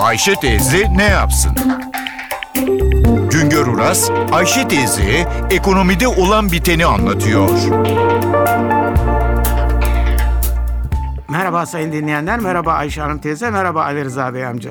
Ayşe teyze ne yapsın? Güngör Uras, Ayşe teyze ekonomide olan biteni anlatıyor. Merhaba sayın dinleyenler, merhaba Ayşe Hanım teyze, merhaba Ali Rıza Bey amca.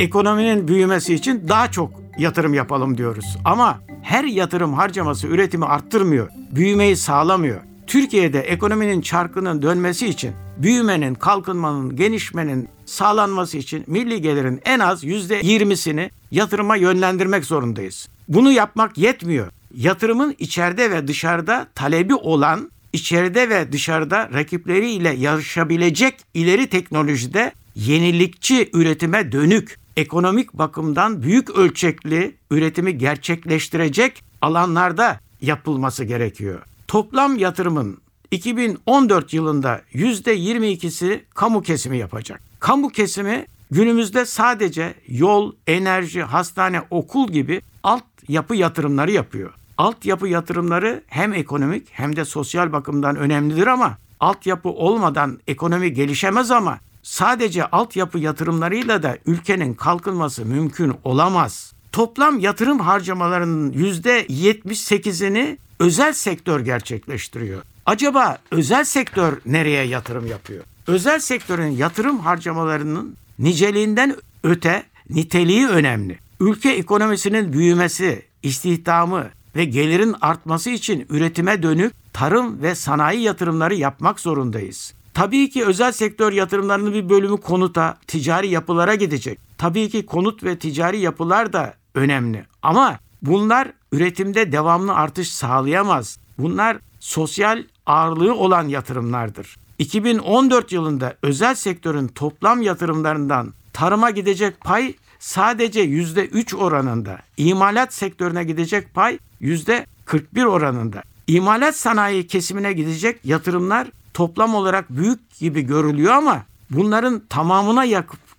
Ekonominin büyümesi için daha çok yatırım yapalım diyoruz. Ama her yatırım harcaması üretimi arttırmıyor, büyümeyi sağlamıyor. Türkiye'de ekonominin çarkının dönmesi için, büyümenin, kalkınmanın, genişmenin sağlanması için milli gelirin en az %20'sini yatırıma yönlendirmek zorundayız. Bunu yapmak yetmiyor. Yatırımın içeride ve dışarıda talebi olan içeride ve dışarıda rakipleriyle yarışabilecek ileri teknolojide yenilikçi üretime dönük, ekonomik bakımdan büyük ölçekli üretimi gerçekleştirecek alanlarda yapılması gerekiyor. Toplam yatırımın 2014 yılında %22'si kamu kesimi yapacak. Kamu kesimi günümüzde sadece yol, enerji, hastane, okul gibi altyapı yatırımları yapıyor. Altyapı yatırımları hem ekonomik hem de sosyal bakımdan önemlidir ama altyapı olmadan ekonomi gelişemez ama sadece altyapı yatırımlarıyla da ülkenin kalkınması mümkün olamaz. Toplam yatırım harcamalarının %78'ini özel sektör gerçekleştiriyor. Acaba özel sektör nereye yatırım yapıyor? Özel sektörün yatırım harcamalarının niceliğinden öte niteliği önemli. Ülke ekonomisinin büyümesi, istihdamı ve gelirin artması için üretime dönük tarım ve sanayi yatırımları yapmak zorundayız. Tabii ki özel sektör yatırımlarının bir bölümü konuta, ticari yapılara gidecek. Tabii ki konut ve ticari yapılar da önemli. Ama bunlar üretimde devamlı artış sağlayamaz. Bunlar sosyal ağırlığı olan yatırımlardır. 2014 yılında özel sektörün toplam yatırımlarından tarıma gidecek pay sadece %3 oranında. İmalat sektörüne gidecek pay %41 oranında. İmalat sanayi kesimine gidecek yatırımlar toplam olarak büyük gibi görülüyor ama bunların tamamına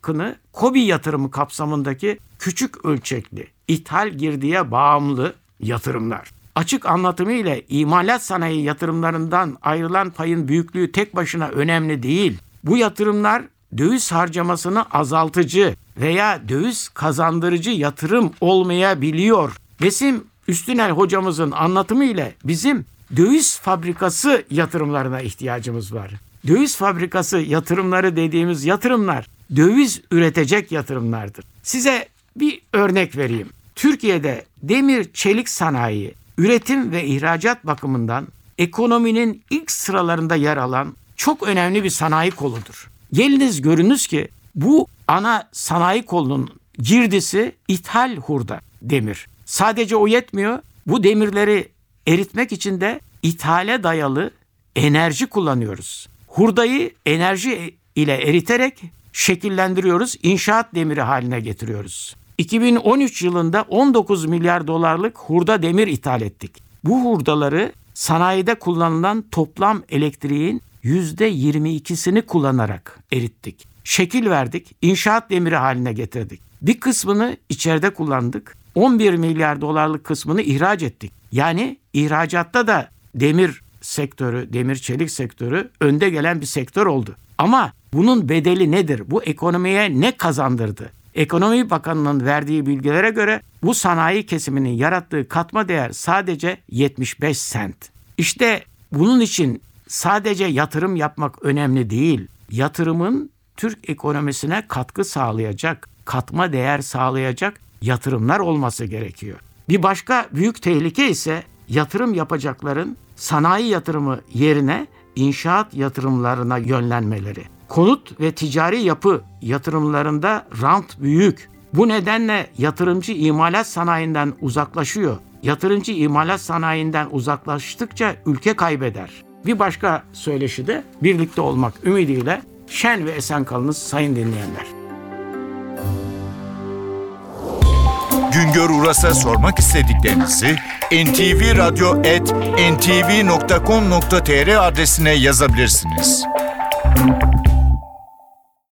yakını KOBİ yatırımı kapsamındaki küçük ölçekli, ithal girdiye bağımlı yatırımlar. Açık anlatımı ile imalat sanayi yatırımlarından ayrılan payın büyüklüğü tek başına önemli değil. Bu yatırımlar döviz harcamasını azaltıcı veya döviz kazandırıcı yatırım olmayabiliyor. Besim Üstünel hocamızın anlatımı ile bizim döviz fabrikası yatırımlarına ihtiyacımız var. Döviz fabrikası yatırımları dediğimiz yatırımlar döviz üretecek yatırımlardır. Size bir örnek vereyim. Türkiye'de demir çelik sanayi üretim ve ihracat bakımından ekonominin ilk sıralarında yer alan çok önemli bir sanayi koludur. Geliniz görünüz ki bu ana sanayi kolunun girdisi ithal hurda demir. Sadece o yetmiyor. Bu demirleri eritmek için de ithale dayalı enerji kullanıyoruz. Hurdayı enerji ile eriterek şekillendiriyoruz, inşaat demiri haline getiriyoruz. 2013 yılında 19 milyar dolarlık hurda demir ithal ettik. Bu hurdaları sanayide kullanılan toplam elektriğin %22'sini kullanarak erittik. Şekil verdik, inşaat demiri haline getirdik. Bir kısmını içeride kullandık. 11 milyar dolarlık kısmını ihraç ettik. Yani ihracatta da demir sektörü, demir çelik sektörü önde gelen bir sektör oldu. Ama bunun bedeli nedir? Bu ekonomiye ne kazandırdı? Ekonomi Bakanı'nın verdiği bilgilere göre bu sanayi kesiminin yarattığı katma değer sadece 75 sent. İşte bunun için sadece yatırım yapmak önemli değil. Yatırımın Türk ekonomisine katkı sağlayacak, katma değer sağlayacak yatırımlar olması gerekiyor. Bir başka büyük tehlike ise yatırım yapacakların sanayi yatırımı yerine inşaat yatırımlarına yönlenmeleri. Konut ve ticari yapı yatırımlarında rant büyük. Bu nedenle yatırımcı imalat sanayinden uzaklaşıyor. Yatırımcı imalat sanayinden uzaklaştıkça ülke kaybeder. Bir başka söyleşi de birlikte olmak ümidiyle şen ve esen kalınız sayın dinleyenler. Güngör Uras'a sormak istediklerinizi ntvradio.com.tr adresine yazabilirsiniz.